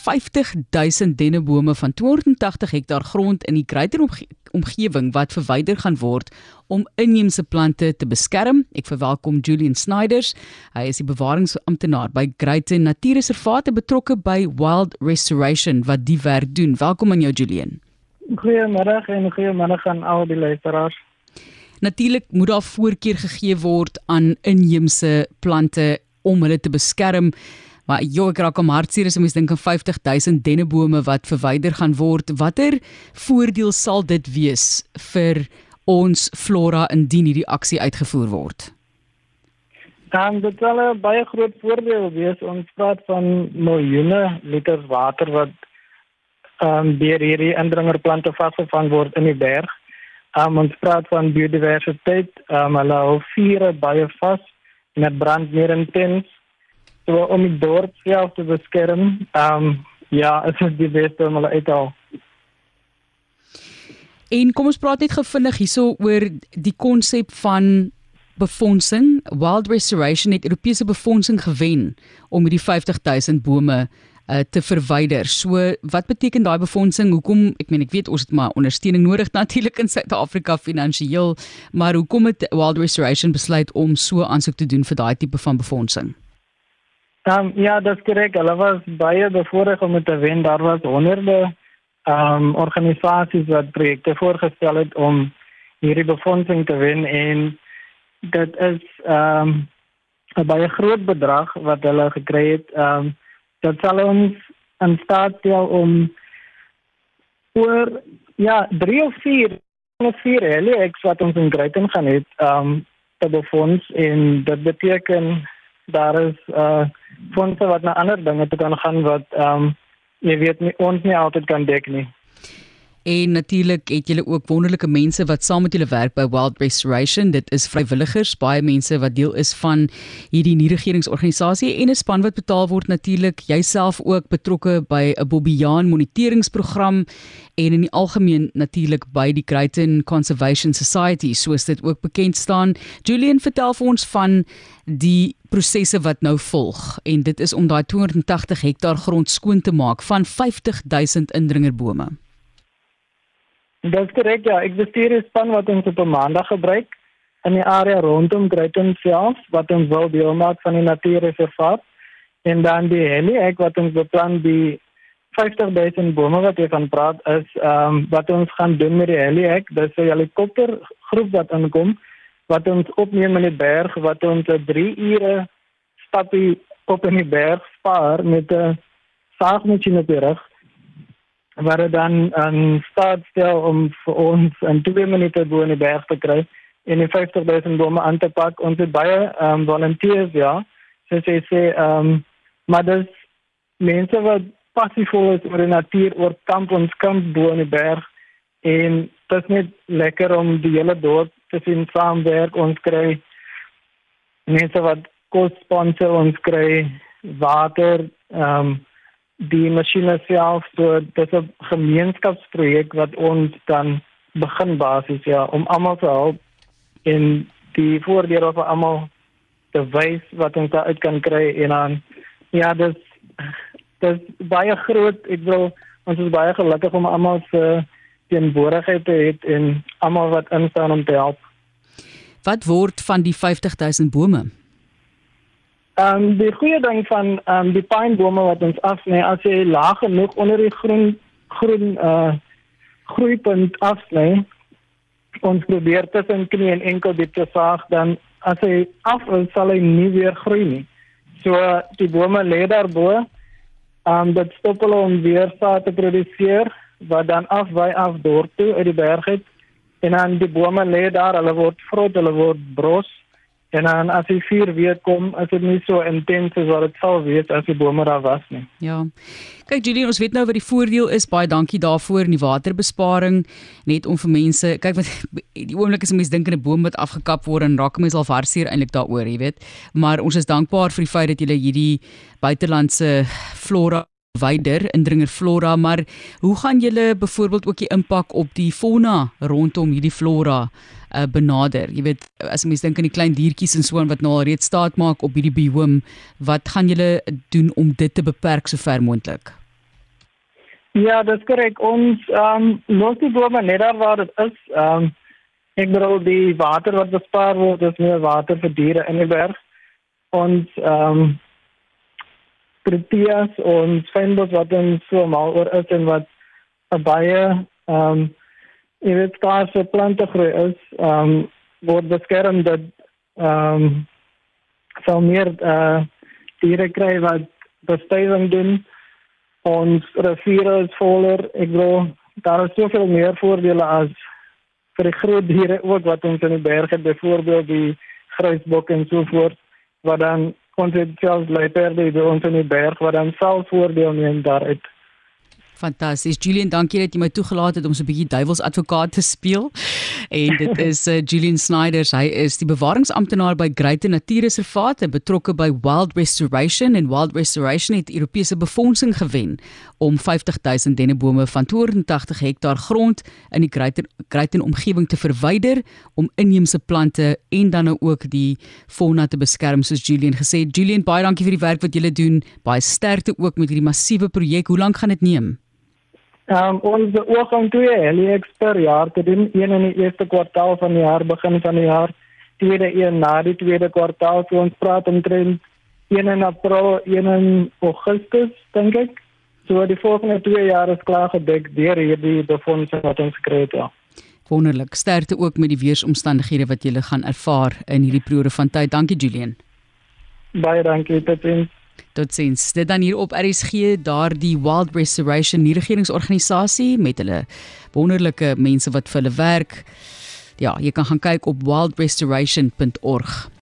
50000 dennebome van 280 hektaar grond in die Greater omgewing wat verwyder gaan word om inheemse plante te beskerm. Ek verwelkom Julian Snyders. Hy is die bewaringsamptenaar by Greater Natuurreservate betrokke by Wild Restoration wat die werk doen. Welkom aan jou Julian. Goeiemôre en goeiemôre aan al die luisteraars. Natuurlik moet daar voorkeur gegee word aan inheemse plante om hulle te beskerm. Maar jo, ek raak om hartseer as mens dink aan 50000 dennebome wat verwyder gaan word. Watter voordeel sal dit wees vir ons flora indien hierdie aksie uitgevoer word? Dan dit sal 'n baie groot voordeel wees. Ons praat van miljoene liters water wat ehm um, deur hierdie indringerplante vasgevang word in die berg. Um, ons praat van biodiversiteit. Um, hulle hou vure baie vas en dit brand meer intens. So om die dorp self te beskerm, um, ja, dit is die beste om hulle uit te haal. En kom ons praat net gevindig hierso oor die konsep van befondsing. Wild Restoration het Europese befondsing gewen om hierdie 50000 bome uh, te verwyder. So wat beteken daai befondsing? Hoekom ek meen ek weet ons het maar ondersteuning nodig natuurlik in Suid-Afrika finansiëel, maar hoekom het Wild Restoration besluit om so aansoek te doen vir daai tipe van befondsing? Um, ja, dat is correct. Hulle was baie bevoorreg om te wen. Daar was honderde um, organisaties wat projekte voorgestel het om hierdie befondsing te wen en dit is um, 'n baie groot bedrag wat gekry het. Um, dat sal ons in staat stel om oor ja, 3 of 4 of 4 hele ek wat ons in Greyton gaan het, ehm um, te befonds en dit beteken daar is uh fondse wat na ander dinge te kan gaan wat ehm um, jy weet nie ons nie altyd kan dek nie. En natuurlik het julle ook wonderlike mense wat saam met julle werk by Wild Restoration. Dit is vrywilligers, baie mense wat deel is van hierdie nie-regeringsorganisasie en 'n span wat betaal word natuurlik. Jouself ook betrokke by 'n Bobbejaan moniteringsprogram en in die algemeen natuurlik by die Creighton Conservation Society, soos dit ook bekend staan. Julian, vertel vir ons van die prosesse wat nou volg en dit is om daai 280 hektaar grond skoon te maak van 50000 indringerbome. Dat is korrek, ja. Ek bestuur 'n span wat ons op 'n maandag gebruik in die area rondom Greyton self wat ons wil deel maak van die natuurreservaat. En dan die heli ek wat ons beplan die 50000 bome wat jy van praat is ehm um, wat ons gaan doen met die heli ek dis 'n helikopter groep wat aankom wat ons opneem in die berg wat ons 'n 3 ure stapie op in die berg spaar met 'n saagmasjien op die rug waar dit dan aan staat stel om vir ons in 2 minute bo in die berg te kry en die 50000 bome aan te pak. Ons het baie um, volunteers ja. So sê sê ehm maar dis mense wat passief is oor die natuur oor kamp ons kamp bo in die berg. En dit is net lekker om die hele dorp te sien saamwerk. Ons kry mense wat kos sponsor ons kry water ehm um, die masjiene self so dit is 'n gemeenskapsprojek wat ons dan begin basies ja om almal te help in die voordele vir almal te wys wat ons daar uit kan kry en dan ja dis dis baie groot ek wil ons is baie gelukkig om almal se teenwoordigheid te hê en almal wat instaan om te help. Wat word van die 50000 bome Ehm um, die goeie ding van ehm um, die pynbome wat ons afsny as jy laag genoeg onder die groen groen uh groeipunt afsny ons probeer tussen knie en enkel dit te saag dan as hy af wil sal hy nie weer groei nie. So die bome lê daarbo. Ehm um, dit stop hulle om weer saad te produseer wat dan afwy af dorp toe uit die berg uit en dan die bome lê daar, hulle word vrot, hulle word bros En dan as die vuur weer kom, is dit nie so intens as wat dit sou wees as die bome daar was nie. Ja. Kyk Julie, ons weet nou wat die voordeel is. Baie dankie daarvoor in die waterbesparing net om vir mense, kyk wat die oomblik is mense dink in 'n boom wat afgekap word en raak mense al hartseer eintlik daaroor, jy weet. Maar ons is dankbaar vir die feit dat jy hierdie buitelandse flora wyder indringer flora maar hoe gaan julle byvoorbeeld ook die impak op die fauna rondom hierdie flora uh, benader jy weet as mense dink aan die klein diertjies en so en wat nou al reeds staat maak op hierdie biome wat gaan julle doen om dit te beperk so ver moontlik Ja, dat is korrek. Ons um, los die bome net daar waar het is. Um, ek bedoel die water wat bespaar word, is meer water vir diere in die berg. Ons um, proteas ons fynbos wat ons so mal oor is en wat 'n baie ehm um, jy weet skaarse plante groei is, ehm um, word beskerm dat ehm um, sal meer eh uh, diere kry wat bestuiving doen. Ons riviere is voller. Ek glo daar is soveel meer voordele as vir die groot diere ook wat ons in die berge byvoorbeeld die gruisbok en so voort wat dan ons het selfs luiperde by ons in die berg wat dan self voordeel neem daaruit. Fantasties. Julian, dankie dat jy my toegelaat het om so 'n bietjie duiwelsadvokaat te speel. En dit is uh, Julian Snyders. Hy is die bewaringsamptenaar by Greyte Natuurreservaat en betrokke by Wild Restoration en Wild Restoration het Europese befondsing gewen om 50000 dennebome van 280 hektaar grond in die Greyte Greyte omgewing te verwyder om inheemse plante en dan nou ook die fauna te beskerm soos Julian gesê. Julian, baie dankie vir die werk wat jy doen. Baie sterkte ook met hierdie massiewe projek. Hoe lank gaan dit neem? Um, ons oog om twee helix per jaar te doen, een in die eerste kwartaal van die jaar, begin van die jaar, tweede een na die tweede kwartaal, so ons praat omtrent een in april, een in augustus, dink ek. So die volgende twee jaar is klaar gedek deur hierdie befondsing wat ons gekry het. Ja. Wonderlik. Sterkte ook met die weeromstandighede wat jy gaan ervaar in hierdie periode van tyd. Dankie Julian. Baie dankie, Totsiens. Totsiens. Dit dan hier op RSG daardie Wild Restoration nie regeringsorganisasie met hulle wonderlike mense wat vir hulle werk. Ja, jy kan gaan kyk op wildrestoration.org.